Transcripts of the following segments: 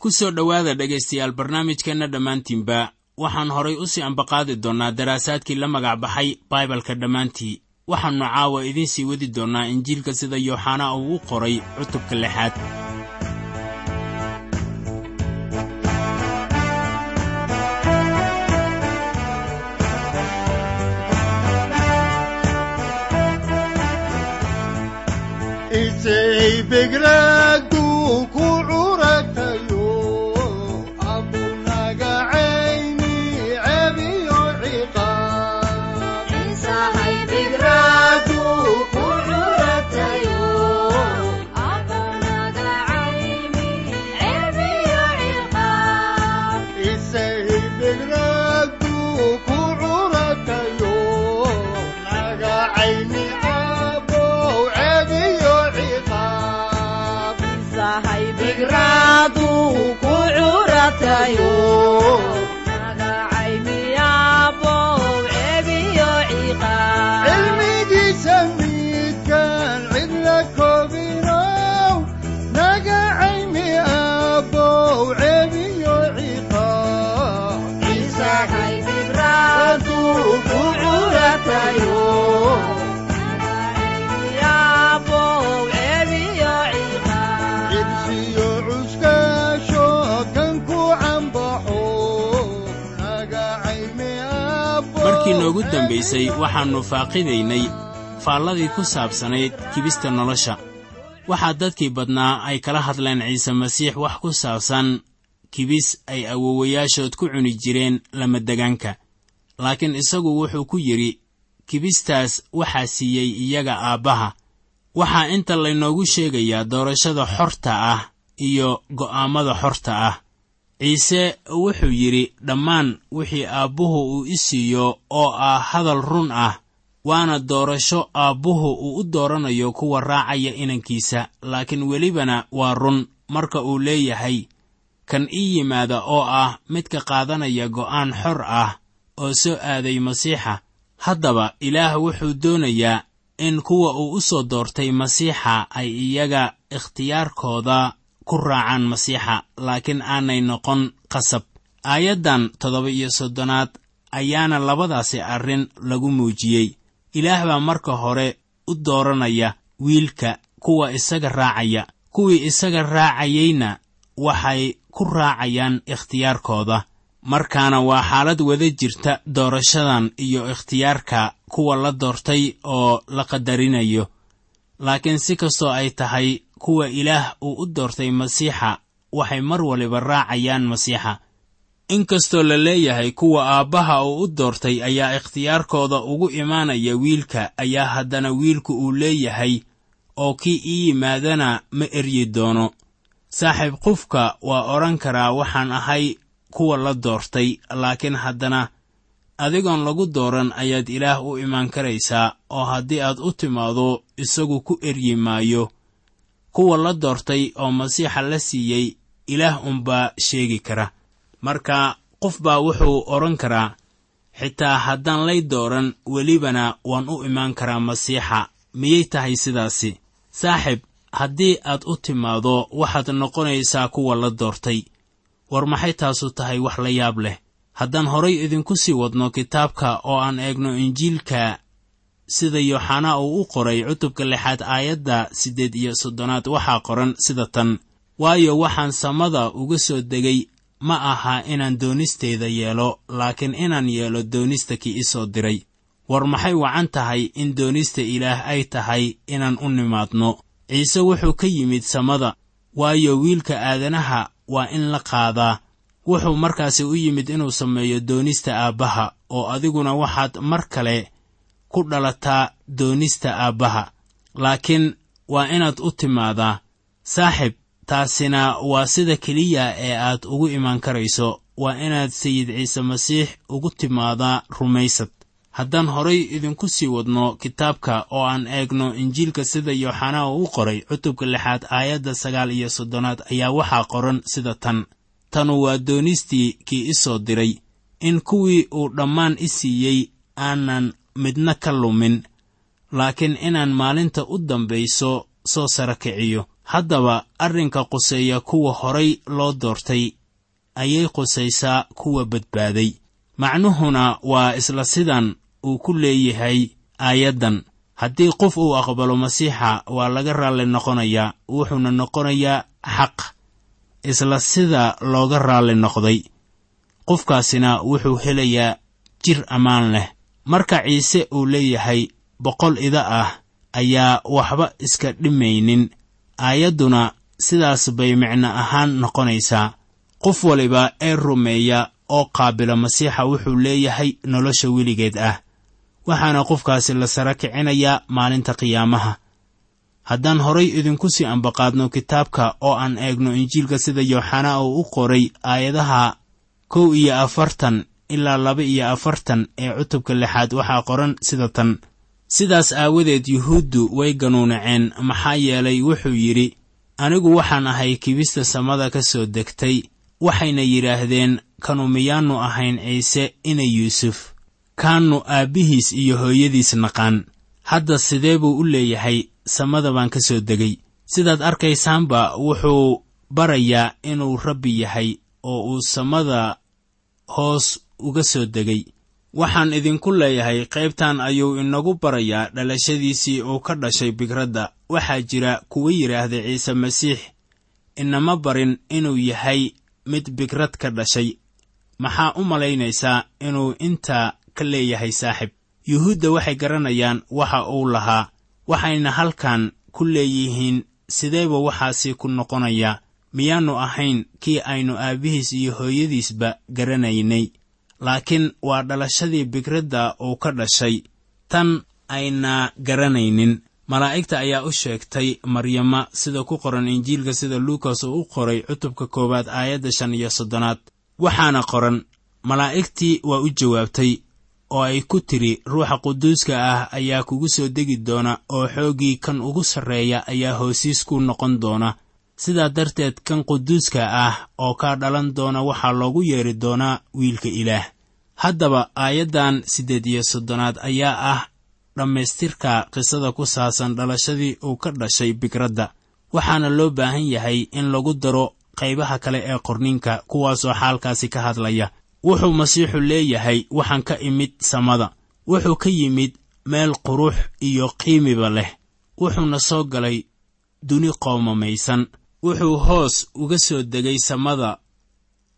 ku soo dhowaada dhegaystayaal barnaamijkeenna dhammaantiinba waxaan horay u sii ambaqaadi doonnaa daraasaadkii la magac baxay baibalka dhammaantii. Waxaannu caawa idiin sii wadi doonnaa injiilka sida yooxanaa uu u qoray cutubka lixaad isay dambaysay waxaannu faaqidaynay faalladii ku saabsanayd kibista nolosha. Waxaa dadkii badnaa ay kala hadleen ciise masiix wax ku saabsan kibis ay awowayaashood ku cuni jireen lamadegaanka laakiin isagu wuxuu ku yidhi kibistaas waxaa siiyey iyaga aabbaha. Waxaa inta laynoogu sheegayaa doorashada xorta ah iyo go'aammada xorta ah ciise wuxuu yidhi dhammaan wixii aabbuhu uu i siiyo oo ah hadal run ah waana doorasho aabbuhu uu u dooranayo kuwa raacaya inankiisa laakiin welibana waa run. Marka uu leeyahay kan ii yimaada oo ah midka qaadanaya go'aan xor ah oo soo aaday masiixa haddaba ilaah wuxuu doonayaa in kuwa uu u soo doortay masiixa ay iyaga ikhtiyaarkooda ku raacaan masiixa laakiin aanay noqon qasab. Aayaddan toddoba iyo soddonaad ayaana labadaasi arrin lagu muujiyey. Ilaah baa marka hore u dooranaya wiilka kuwa isaga raacaya. Kuwii isaga raacayeyna waxay ku raacayaan ikhtiyaarkooda. Markaana waa xaalad wada jirta doorashadan iyo ikhtiyaarka kuwa la doortay oo la qadarinayo. Laakiin si kastoo ay tahay kuwa ilaah uu u doortay masiixa waxay mar waliba raacayaan masiixa. Inkastoo la leeyahay kuwa aabbaha uu u doortay ayaa ikhtiyaarkooda ugu imaanaya wiilka ayaa haddana wiilku uu leeyahay oo kii ii yimaadana ma eryi doono. Saaxiib qofka waa odhan karaa waxaan ahay kuwa la doortay laakiin haddana adigoon lagu dooran ayaad ilaah u imaan karaysaa oo haddii aad u timaado isagu ku eryi maayo kuwa la doortay oo masiixa la siiyey ilaah unbaa sheegi kara. Marka qof baa wuxuu odhan karaa xitaa haddaan lay dooran welibana waan u imaan karaa masiixa. Miyay tahay sidaasi? Saaxib haddii aad u timaado waxaad noqonaysaa kuwa la doortay. War maxay taasu tahay wax la yaab leh? Haddaan horay idinku sii wadno kitaabka oo aan eegno injiilka sida yooxanaa uu u qoray cutubka lixaad aayadda siddeed iyo soddonaad waxaa qoran sida tan. Waayo waxaan samada uga soo degay ma aha inaan doonisteeda yeelo laakiin inaan yeelo doonista kii i soo diray. War maxay wacan tahay in doonista ilaah ay tahay inaan u nimaadno? Ciise wuxuu ka yimid samada. Waayo wiilka aadanaha waa in la qaadaa wuxuu markaasi u yimid inuu sameeyo doonista aabbaha oo adiguna waxaad mar kale ku dhalataa doonista aabbaha. Laakiin waa inaad u timaadaa saaxib taasina waa sida keliya ee aad ugu imaan karayso. Waa inaad sayid ciise masiix ugu timaadaa rumaysad. Haddaan horay idinku sii wadno kitaabka oo aan eegno injiilka sida yooxanaa uu qoray cutubka lixaad aayadda sagaal iyo soddonaad ayaa waxaa qoran sida tan. Tanu waa doonistii kii i soo diray. In kuwii uu dhammaan i siiyey aanan midna ka lumin laakiin inaan maalinta u dambayso soo sara kiciyo. Haddaba arrinka quseeya kuwa horay loo doortay ayay qusaysaa kuwa badbaaday. Macnuhuna waa isla sidan uu ku leeyahay aayaddan. Haddii qof uu aqbalo masiixa waa laga raalli noqonayaa wuxuuna noqonayaa xaq isla sida looga raalli noqday. Qofkaasina wuxuu helayaa jir ammaan leh marka ciise uu leeyahay boqol ida ah ayaa waxba iska dhimaynin. Aayadduna sidaas bay micno ahaan noqonaysaa. Qof waliba ee rumeeya oo qaabila masiixa wuxuu leeyahay nolosha weligeed ah. Waxaana qofkaasi la sara kicinayaa maalinta qiyaamaha. Haddaan horay idinku sii ambaqaadno kitaabka oo aan eegno injiilka sida yooxanaa uu u qoray aayadaha kow iyo afartan ilaa laba iyo afartan ee cutubka lixaad waxaa qoran sida tan. Sidaas aawadeed yuhuuddu way ganuunaceen maxaa yeelay wuxuu yidhi anigu waxaan ahay kibista samada ka soo degtay waxayna yidhaahdeen kanu miyaannu ahayn ciise ina yuusuf. Kaannu aabbihiis iyo hooyadiis naqaan. Hadda sidee buu u leeyahay? Samada baan ka soo degay. Sidaad arkaysaanba wuxuu barayaa inuu rabbi yahay oo uu samada hoos uga soo degay. Waxaan idinku leeyahay qaybtan ayuu inagu barayaa dhalashadiisii uu ka dhashay bigradda. Waxaa jira kuwa yidhaahda ciise masiix inama barin inuu yahay mid bigrad ka dhashay. Maxaa u malaynaysaa inuu intaa ka leeyahay saaxib? Yuhuudda waxay garanayaan waxa uu lahaa. Waxayna halkan ku leeyihiin sideeba waxaasi ku noqonayaa miyaannu ahayn kii aynu aabbihiis iyo hooyadiisba garanaynay laakiin waa dhalashadii bigradda uu ka dhashay. Tan ayna garanaynin. Malaa'igta ayaa u sheegtay maryama sida ku qoran injiilka sida luukas uu u qoray cutubka koowaad aayadda shan iyo soddonaad. Waxaana qoran malaa'igtii waa u jawaabtay oo ay ku tidhi ruuxa quduuska ah ayaa kugu soo degi doona oo xooggii kan ugu sarreeya ayaa hoosiis ku noqon doona. Sidaa darteed kan quduuska ah oo kaa dhalan doona waxaa loogu yeedhi doonaa wiilka ilaah haddaba aayaddan siddeed iyo soddonaad ayaa ah dhammaystirka qisada ku saabsan dhalashadii uu ka dhashay bigradda. Waxaana loo baahan yahay in lagu daro qaybaha kale ee qorninka kuwaasoo xaalkaasi ka hadlaya. Wuxuu masiixu leeyahay waxaan ka imid samada. Wuxuu ka yimid meel qurux iyo qiimiba leh. Wuxuuna soo galay duni qoomamaysan wuxuu hoos uga soo degay samada.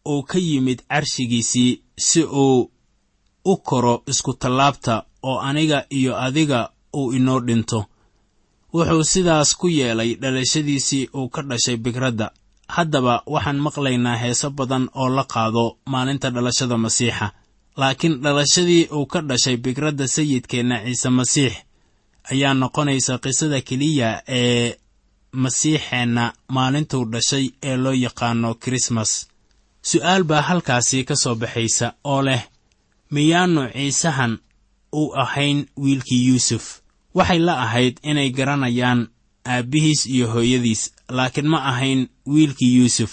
Uu ka yimid carshigiisii si uu u koro iskutallaabta oo aniga iyo adiga uu inoo dhinto. Wuxuu sidaas ku yeelay dhalashadiisii uu ka dhashay bigradda. Haddaba waxaan maqlaynaa heeso badan oo la qaado maalinta dhalashada masiixa. Laakiin dhalashadii uu ka dhashay bigradda sayidkeenna ciise masiix ayaa noqonaysa qisada keliya ee masiixeenna maalintuu dhashay ee loo yaqaano kirismas su'aal baa halkaasi ka soo baxaysa oo leh miyaannu ciisahan u ahayn wiilkii yuusuf. Waxay la ahayd inay garanayaan aabbihiis iyo hooyadiis laakiin ma ahayn wiilkii yuusuf.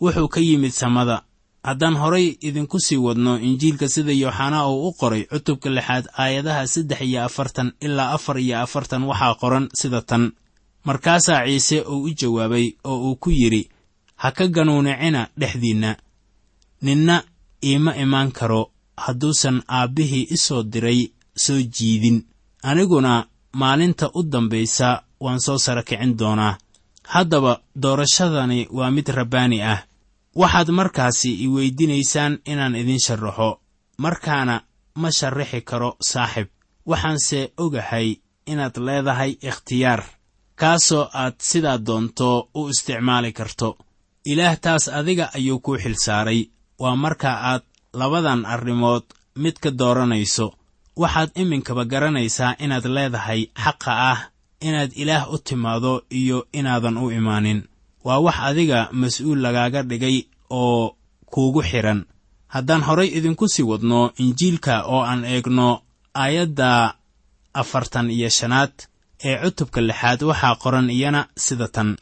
Wuxuu ka yimid samada. Haddaan horay idinku sii wadno injiilka sida yooxanaa uu u qoray cutubka lixaad aayadaha saddex iyo afartan ilaa afar iyo afartan waxaa qoran sida tan. Markaasaa ciise uu u jawaabay oo uu ku yidhi ha ka ganuunicina dhexdiinna. Ninna iima imaan karo hadduusan aabbihii i soo diray soo jiidin. Aniguna maalinta u dambaysa waan soo sara kicin doonaa. Haddaba doorashadani waa mid rabbaani ah. Waxaad markaasi i weydiinaysaan inaan idin sharaxo markaana ma sharraxi karo saaxib. Waxaanse ogahay inaad leedahay ikhtiyaar kaasoo aad sidaa doonto u isticmaali karto. Ilaah taas adiga ayuu kuu xilsaaray. Waa marka aad labadan arrimood mid ka dooranayso. Waxaad iminkaba garanaysaa inaad leedahay xaqa ah inaad ilaah u timaado iyo inaadan u imaanin. Waa wax adiga mas'uul lagaaga dhigay oo kuugu xidhan haddaan horay idinku sii wadno injiilka oo aan eegno aayadda afartan iyo shanaad ee cutubka lixaad waxaa qoran iyana sida tan.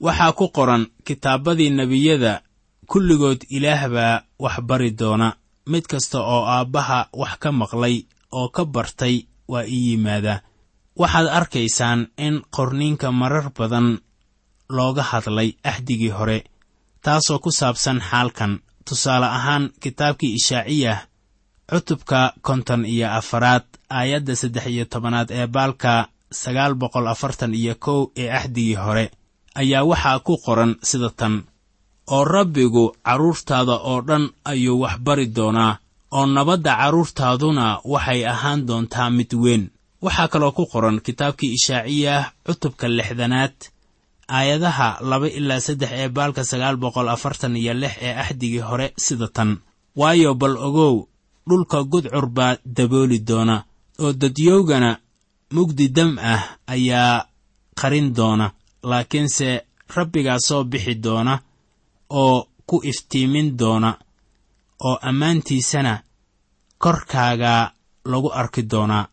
Waxaa ku qoran kitaabadii nebiyada kulligood ilaah baa wax bari doona. Mid kasta oo aabbaha wax ka maqlay oo ka bartay waa ii yimaadaa waxaad arkaysaan in qorniinka marar badan looga hadlay axdigii hore taasoo ku saabsan xaalkan. Tusaale ahaan kitaabkii ishaaciyah cutubka konton iyo afaraad aayadda saddex iyo tobanaad ee baalka sagaal boqol afartan iyo kow ee axdigii hore ayaa waxaa ku qoran sida tan oo rabbigu carruurtaada oo dhan ayuu wax bari doonaa oo nabadda carruurtaaduna waxay ahaan doontaa mid weyn. Waxaa kaloo ku qoran kitaabkii ishaaciyah cutubka lixdanaad aayadaha laba ilaa saddex ee baalka sagaal boqol afartan iyo lix ee axdigii hore sida tan. Waayo bal ogow dhulka gudcur baa dabooli doona oo dadyowgana mugdi dam ah ayaa qarin doona laakiinse rabbigaa soo bixi doona oo ku iftiimin doona oo ammaantiisana korkaaga lagu arki doonaa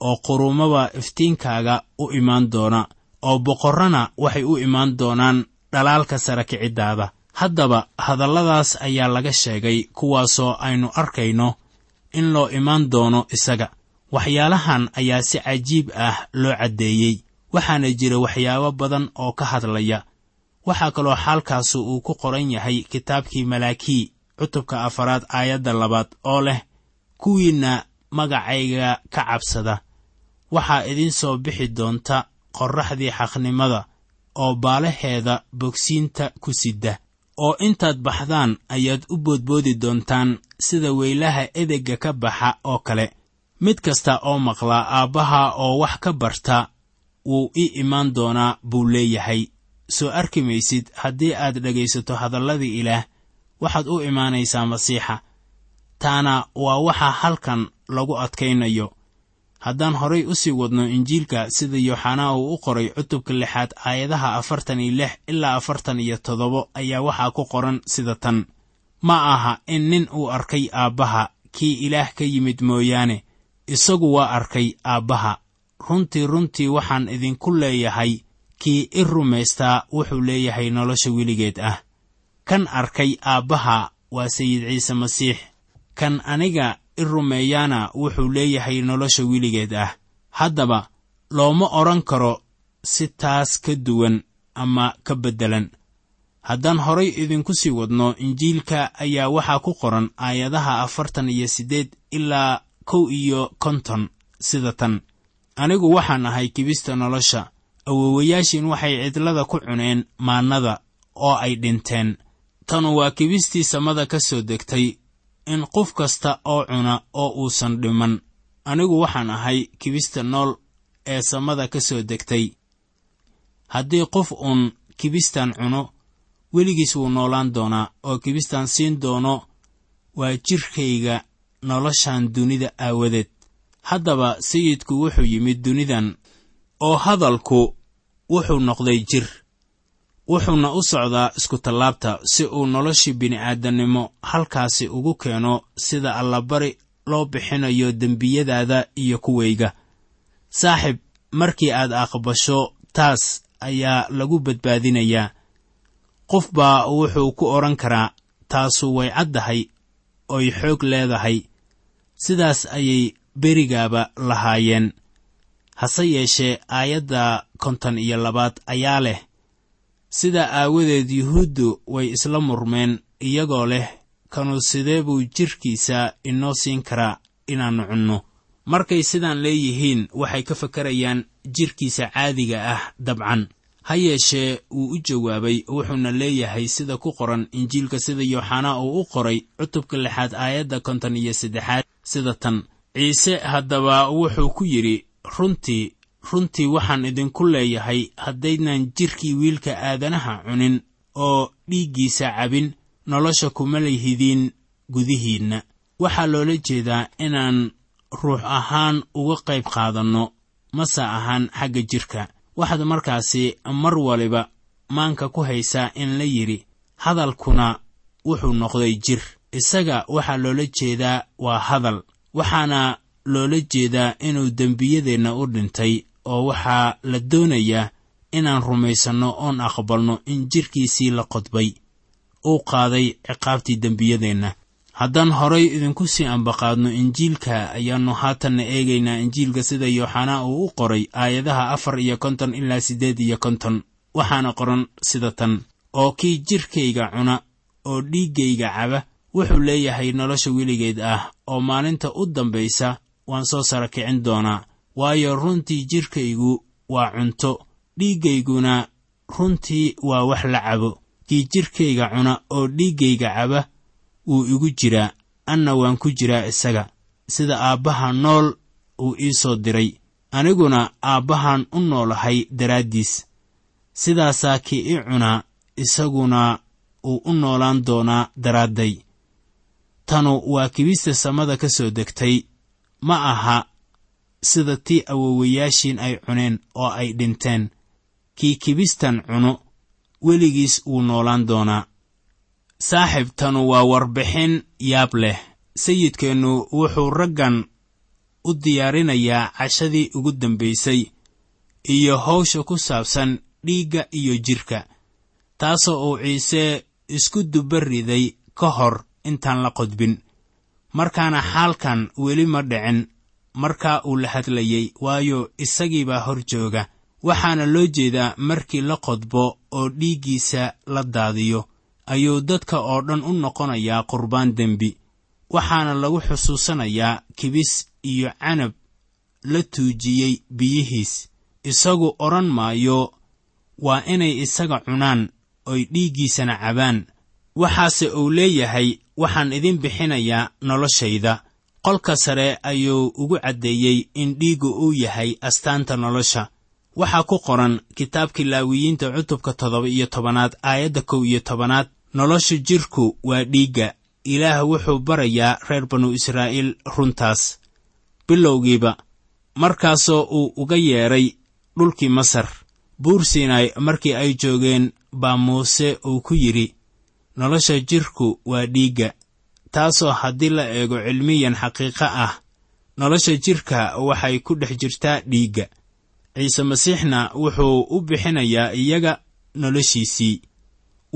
oo quruumaba iftiinkaaga u imaan doona oo boqorrana waxay u imaan doonaan dhalaalka sara kiciddaada. Haddaba hadalladaas ayaa laga sheegay kuwaasoo aynu arkayno in loo imaan doono isaga. Waxyaalahan ayaa si cajiib ah loo caddeeyey. Waxaana jira waxyaabo badan oo ka hadlaya waxaa kaloo xaalkaasu uu ku qoran yahay kitaabkii malaakii cutubka afaraad aayadda labaad oo leh kuwiinna magacayga ka cabsada. Waxaa idiin soo bixi doonta qorraxdii xaqnimada oo baalaheeda bogsiinta ku sidda oo intaad baxdaan ayaad u boodboodi doontaan sida weylaha edegga ka baxa oo kale. Mid kasta oo maqlaa aabbaha oo wax ka barta wuu ii imaan doonaa buu leeyahay soo arki maysid haddii aad dhegaysato hadalladii ilaah waxaad u imaanaysaa masiixa. Taana waa waxa halkan lagu adkaynayo. Haddaan horay u sii wadno injiilka sida yooxanaa uu u qoray cutubka lixaad aayadaha afartan iyo lix ilaa afartan iyo toddobo ayaa waxaa ku qoran sida tan. Ma aha in nin uu arkay aabbaha kii ilaah ka yimid mooyaane. Isagu waa arkay aabbaha. Runtii runtii waxaan idinku leeyahay kii i rumaystaa wuxuu leeyahay nolosha weligeed ah. Kan arkay aabbaha waa sayid ciise masiix. Kan aniga i rumeeyaana wuxuu leeyahay nolosha weligeed ah. Haddaba looma odhan karo si taas ka duwan ama ka beddelan. Haddaan horay idinku sii wadno injiilka ayaa waxaa ku qoran aayadaha afartan iyo siddeed ilaa kow iyo konton sida tan. Anigu waxaan ahay kibista nolosha awowayaashiin waxay cidlada ku cuneen maannada oo ay dhinteen. Tanu waa kibistii samada ka soo degtay in qof kasta oo cuna oo uusan dhiman. Anigu waxaan ahay kibista nool ee samada ka soo degtay. Haddii qof uun kibistan cuno weligiis wuu noolaan doonaa oo kibistan siin doono waa jidhkayga noloshan dunida aawadeed. Haddaba sayidku wuxuu yimid dunidan oo hadalku wuxuu noqday jir wuxuuna u socdaa iskutallaabta si uu noloshii bini'aadannimo halkaasi ugu keeno sida allabari loo bixinayo dembiyadaada iyo kuwayga saaxib markii aad aqbasho taas ayaa lagu badbaadinayaa. Qof baa wuxuu ku odhan karaa taasu way caddahay oy xoog leedahay. Sidaas ayay berigaaba lahaayeen hase yeeshee aayadda konton iyo labaad ayaa leh. Sidaa aawadeed yuhuuddu way isla murmeen iyagoo leh kanu sidee buu jidhkiisa inoo siin karaa inaannu cunno? Markay sidaan leeyihiin waxay ka fakarayaan jidhkiisa caadiga ah dabcan. Ha yeeshee wuu u jawaabay wuxuuna leeyahay sida ku qoran injiilka sida yooxanaa uu u qoray cutubka lixaad aayadda konton iyo saddexaad sida tan. Ciise haddaba wuxuu ku yidhi runtii runtii waxaan idinku leeyahay haddaydnan jidhkii wiilka aadanaha cunin oo dhiiggiisa cabin nolosha kuma lihidiin gudihiinna. Waxaa loola jeedaa inaan ruux ahaan uga qayb qaadanno mase ahaan xagga jidhka waxaad markaasi mar waliba maanka ku haysaa in la yidhi hadalkuna wuxuu noqday jir. Isaga waxaa loola jeedaa waa hadal. Waxaana loola jeedaa inuu dembiyadeenna u dhintay oo waxaa la doonayaa inaan rumaysanno oon aqbalno in jidhkiisii la qodbay uu qaaday ciqaabtii dembiyadeenna. Haddaan horay idinku sii ambaqaadno injiilka ayaannu haatanna eegaynaa injiilka sida yooxanaa uu u qoray aayadaha afar iyo konton ilaa siddeed iyo konton waxaana qoran sida tan. Oo kii jidhkayga cuna oo dhiiggayga caba wuxuu leeyahay nolosha weligeed ah oo maalinta u dambaysa waan soo sara kicin doonaa. Waayo runtii jidhkaygu waa cunto dhiiggayguna runtii waa wax la cabo. Kii jidhkayga cuna oo dhiiggayga caba wuu igu jiraa. Anna waan ku jiraa isaga. Sida aabbaha nool uu ii soo diray. Aniguna aabbahan u noolahay daraaddiis. Sidaasaa kii i cunaa isaguna uu u noolaan doonaa daraadday. Tanu waa kibista samada ka soo degtay ma aha sida tii awowayaashiin ay cuneen oo ay dhinteen. Kii kibistan cuno weligiis wuu noolaan doonaa. Saaxib tanu waa warbixin yaab leh. Sayidkeennu wuxuu raggan u diyaarinayaa cashadii ugu dambaysay iyo hawsha ku saabsan dhiigga iyo jidhka taasoo uu ciise isku dubba riday ka hor intaan la qodbin markaana xaalkan weli ma dhicin. Markaa uu la hadlayey waayo isagiibaa hor jooga. Waxaana loo jeedaa markii la qodbo oo dhiiggiisa la daadiyo. Ayuu dadka oo dhan u noqonayaa qurbaan dembi. Waxaana lagu xusuusanayaa kibis iyo canab la tuujiyey biyihiis. Isagu odhan maayo waa inay isaga cunaan oy dhiiggiisana cabaan. Waxaase uu leeyahay waxaan idin bixinayaa noloshayda. Qolka sare ayuu ugu caddeeyey in dhiiggu uu yahay astaanta nolosha. Waxaa ku qoran kitaabkii laawiyiinta cutubka toddoba iyo tobanaad aayadda kow iyo tobanaad. Nolosha jidhku waa dhiigga. Ilaah wuxuu barayaa reer banu israa'iil runtaas. Bilowgiiba markaasoo uu uga yeedhay dhulkii masar buur sinai markii ay joogeen baa muuse uu ku yidhi nolosha jidhku waa dhiigga taasoo haddii la eego cilmiyan xaqiiqo ah nolosha jidhka waxay ku dhex jirtaa dhiigga. Ciise masiixna wuxuu u bixinayaa iyaga noloshiisii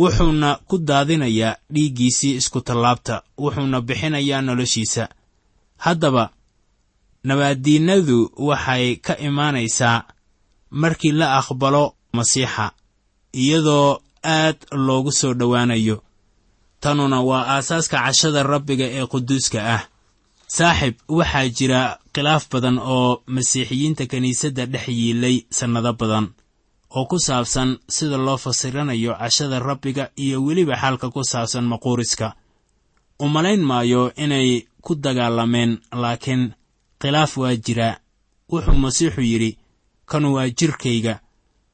wuxuuna ku daadinayaa dhiiggiisii iskutallaabta wuxuuna bixinayaa noloshiisa. Haddaba nabaaddiinnadu waxay ka imaanaysaa markii la aqbalo masiixa iyadoo aad loogu soo dhowaanayo tanuna waa aasaaska cashada rabbiga ee quduuska ah. Saaxib waxaa jira khilaaf badan oo masiixiyiinta kiniisadda dhex yiilay sannado badan oo ku saabsan sida loo fasiranayo cashada rabbiga iyo weliba xaalka ku saabsan maquuriska. U malayn maayo inay ku dagaalameen laakiin khilaaf waa jiraa wuxuu masiixu yidhi kanu waa jidhkayga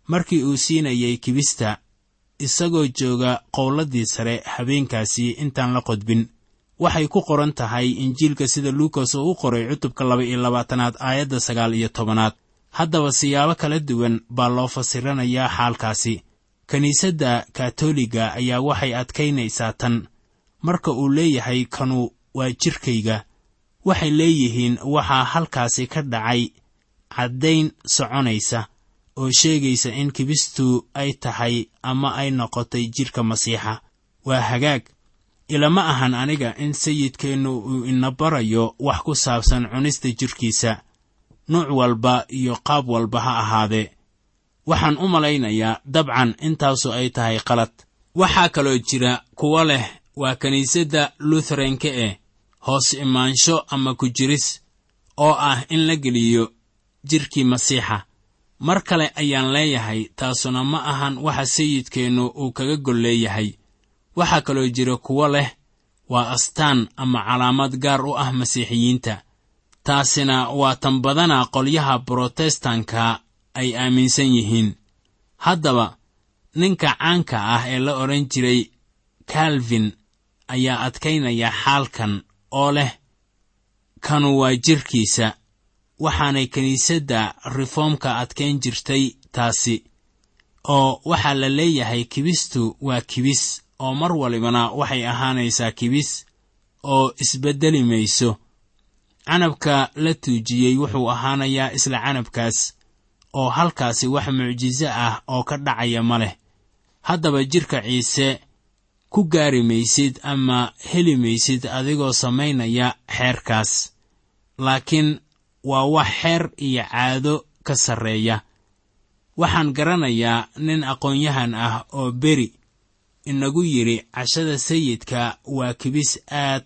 markii uu siinayay kibista isagoo jooga qowladdii sare habeenkaasi intaan la qodbin. Waxay ku qoran tahay injiilka sida luukas oo u qoray cutubka laba iyo labaatanaad aayadda sagaal iyo tobanaad. Haddaba siyaabo kala duwan baa loo fasiranayaa xaalkaasi. Kiniisadda katoliga ayaa waxay adkaynaysaa tan. Marka uu leeyahay kanu waa jidhkayga waxay leeyihiin waxaa halkaasi ka dhacay caddayn soconaysa oo sheegaysa in kibistu ay tahay ama ay noqotay jidhka masiixa. Waa hagaag. Ilama ahan aniga in sayidkeennu uu ina barayo wax ku saabsan cunista jidhkiisa nuuc walba iyo qaab walba ha ahaadee waxaan u malaynayaa dabcan intaasu ay tahay qalad waxaa kaloo jira kuwo leh waa kiniisadda lutheranka eh hoos imaansho ama ku jiris oo ah in la geliyo jidhkii masiixa mar kale ayaan leeyahay taasuna ma ahan waxa sayidkeennu uu kaga gol leeyahay. Waxaa kaloo jira kuwo leh waa astaan ama calaamad gaar u ah masiixiyiinta. Taasina waa tan badana qolyaha brotestanka ay aaminsan yihiin. Haddaba ninka caanka ah ee la odhan jiray kalvin ayaa adkaynaya xaalkan oo leh kanu waa jidhkiisa waxaanay kiniisadda reformka adkayn jirtay taasi oo waxaa la leeyahay kibistu waa kibis oo mar walibana waxay ahaanaysaa kibis oo isbeddeli mayso. Canabka la tuujiyey wuxuu ahaanayaa isla canabkaas oo halkaasi wax mucjiso ah oo ka dhacaya ma leh. Haddaba jidhka ciise ku gaari maysid ama heli maysid adigoo samaynaya xeerkaas. Laakiin waa wax xeer iyo caado ka sarreeya. Waxaan garanayaa nin aqoon-yahan ah oo beri. Inagu yidhi cashada sayidka waa kibis aad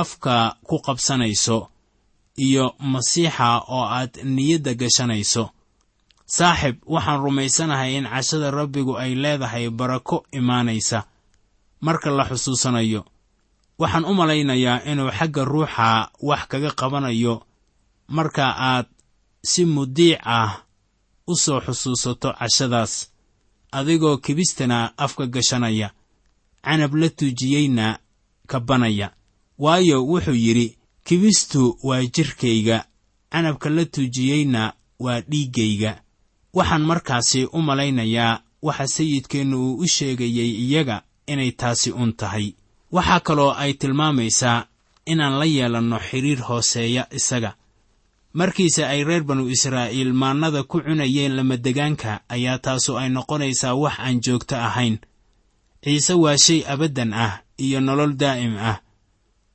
afka ku qabsanayso iyo masiixa oo aad niyadda gashanayso. Saaxib waxaan rumaysanahay in cashada rabbigu ay leedahay barako imaanaysa marka la xusuusanayo. Waxaan u malaynayaa inuu xagga ruuxa wax kaga qabanayo marka aad si mudiic ah u soo xusuusato cashadaas adigoo kibistana afka gashanaya canab la tuujiyeyna kabanaya waayo wuxuu yidhi kibistu waa jidhkayga canabka la tuujiyeyna waa dhiiggayga. Waxaan markaasi u malaynayaa waxa sayidkeennu uu u sheegayey iyaga inay taasi un tahay. Waxaa kaloo ay tilmaamaysaa inaan la yeelanno xidhiir hooseeya isaga markiise ay reer banu israa'iil maannada ku cunayeen lamadegaanka ayaa taasu ay noqonaysaa wax aan joogto ahayn. Ciise waa shay abaddan ah iyo nolol daa'im ah.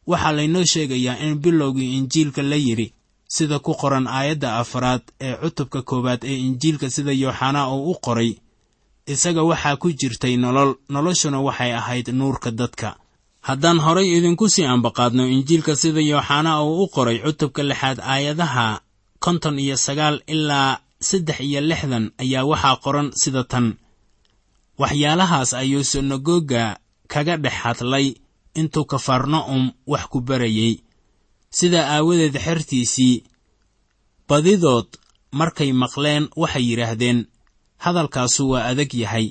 Waxaa laynoo sheegayaa in bilowgii injiilka la yidhi sida ku qoran aayadda afraad ee cutubka koowaad ee injiilka sida yooxanaa uu u qoray isaga waxaa ku jirtay nolol noloshuna waxay ahayd nuurka dadka haddaan horay idinku sii ambaqaadno injiilka sida yooxanaa uu u qoray cutubka lixaad aayadaha konton iyo sagaal ilaa saddex iyo lixdan ayaa waxaa qoran sida tan. Waxyaalahaas ayuu sinagoga kaga dhex hadlay intuu kafarna'um wax ku barayey sidaa aawadeed xertiisii badidood markay maqleen waxay yidhaahdeen hadalkaasu waa adag yahay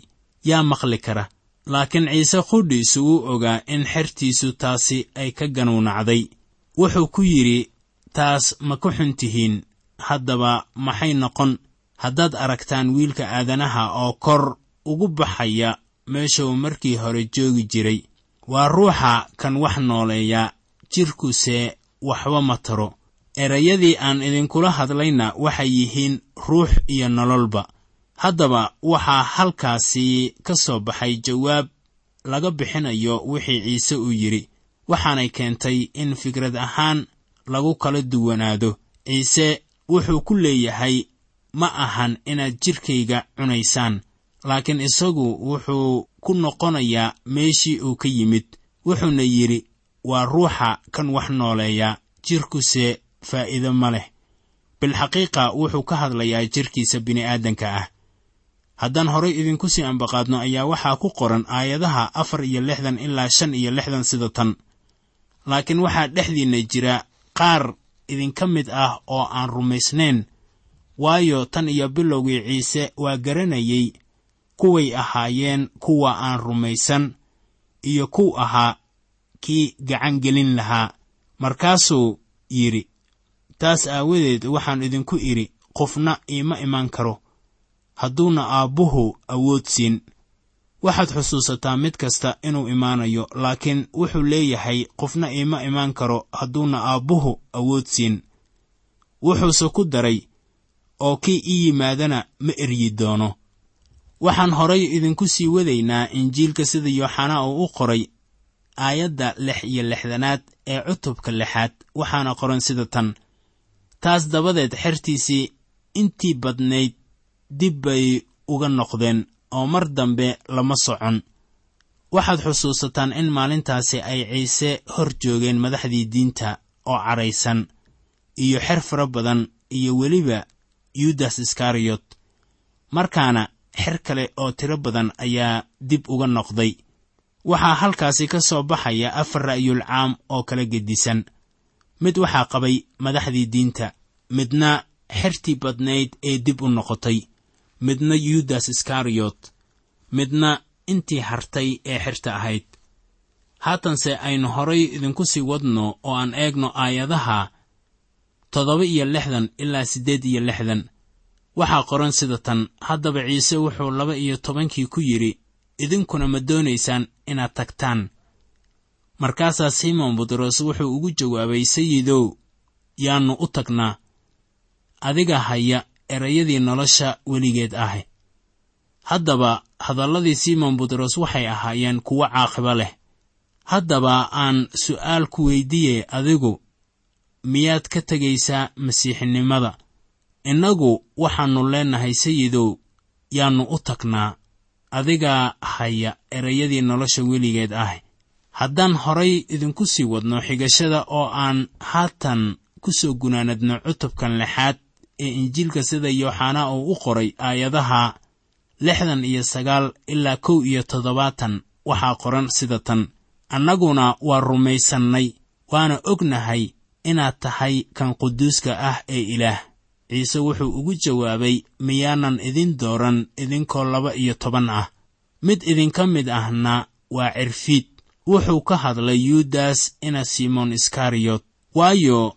yaa maqli kara laakiin ciise qudhiisu wuu ogaa in xertiisu taasi ay ka ganuunacday. Wuxuu ku yidhi taas ma ku xun tihiin. Haddaba maxay noqon? Haddaad aragtaan wiilka aadanaha oo kor ugu baxaya meeshuu markii hore joogi jiray. Waa ruuxa kan wax nooleeya jidhkuse waxba ma taro. Erayadii aan idinkula hadlayna waxay yihiin ruux iyo nololba haddaba waxaa halkaasi ka soo baxay jawaab laga bixinayo wixii ciise uu yidhi waxaanay keentay in fikrad ahaan lagu kala duwanaado. Ciise wuxuu ku leeyahay ma ahan inaad jidhkayga cunaysaan. Laakiin isagu wuxuu ku noqonayaa meeshii uu ka yimid. Wuxuuna yidhi waa ruuxa kan wax nooleeya jidhkuse faa'iido ma leh. Bilxaqiiqa wuxuu ka hadlayaa jidhkiisa bini'aadanka ah haddaan horay idinku sii ambaqaadno ayaa waxaa ku qoran aayadaha afar iyo lixdan ilaa shan iyo lixdan sida tan. Laakiin waxaa dhexdiinna jira qaar idinka mid ah oo aan rumaysnayn. Waayo tan iyo bilowgii ciise waa garanayey kuway ahaayeen kuwa aan rumaysan iyo kuw ahaa kii gacan gelin lahaa. Markaasuu yidhi taas aawadeed waxaan idinku idhi qofna iima imaan karo hadduuna aabbuhu awood siin. Waxaad xusuusataa mid kasta inuu imaanayo laakiin wuxuu leeyahay qofna iima imaan karo hadduuna aabbuhu awood siin. Wuxuuse ku daray oo kii ii yimaadana ma eryi doono. Waxaan horay idinku sii wadaynaa injiilka sida yooxanaa uu u qoray aayadda lix iyo lixdanaad ee cutubka lixaad waxaana qoran sida tan. Taas dabadeed xertiisii intii badnayd dib bay uga noqdeen oo mar dambe lama socon. Waxaad xusuusataan in maalintaasi ay ciise hor joogeen madaxdii diinta oo cadhaysan iyo xer fara badan iyo weliba yudas iskariyot markaana xer kale oo tiro badan ayaa dib uga noqday. Waxaa halkaasi ka soo baxaya afar ra'yul caam oo kala gedisan. Mid waxaa qabay madaxdii diinta midna xertii badnayd ee dib u noqotay midna yudas iskariyot midna intii hartay ee xerta ahayd. Haatanse aynu horay idinku sii wadno oo aan eegno aayadaha toddoba iyo lixdan ilaa siddeed iyo lixdan. Waxaa qoran sida tan haddaba ciise wuxuu laba iyo tobankii ku yidhi idinkuna ma doonaysaan inaad tagtaan. Markaasaa simon butros wuxuu ugu jawaabay sayidow yaannu u tagnaa. Adiga haya erayadii nolosha weligeed ah haddaba hadalladii simon butros waxay ahaayeen kuwo caaqibo leh. Haddaba aan su'aal ku weyddiiye adigu miyaad ka tegaysaa masiixinimada? Innagu waxaannu leennahay sayidow yaannu u tagnaa. Adigaa haya erayadii nolosha weligeed ah haddaan horay idinku sii wadno xigashada oo aan haatan ku soo gunaanadno cutubkan lixaad ee injiilka sida yooxanaa uu u qoray aayadaha lixdan iyo sagaal ilaa kow iyo toddobaatan waxaa qoran sida tan. Annaguna waa rumaysannay waana ognahay inaad tahay kan quduuska ah ee ilaah. Ciise wuxuu ugu jawaabay miyaanan idin dooran idinkoo laba iyo toban ah. Mid idinka mid ahna waa cirfiid. Wuxuu ka hadlay yudas ina simon iskariyot waayo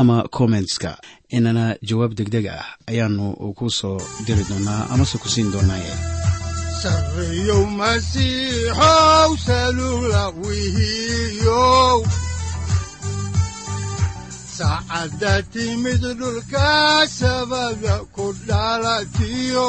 ama kommentska inana jawaab degdeg ah ayaanu ku soo diri doonaa amase ku siin doonaaye saacadda timid dhulka sabada ku dhalatiyo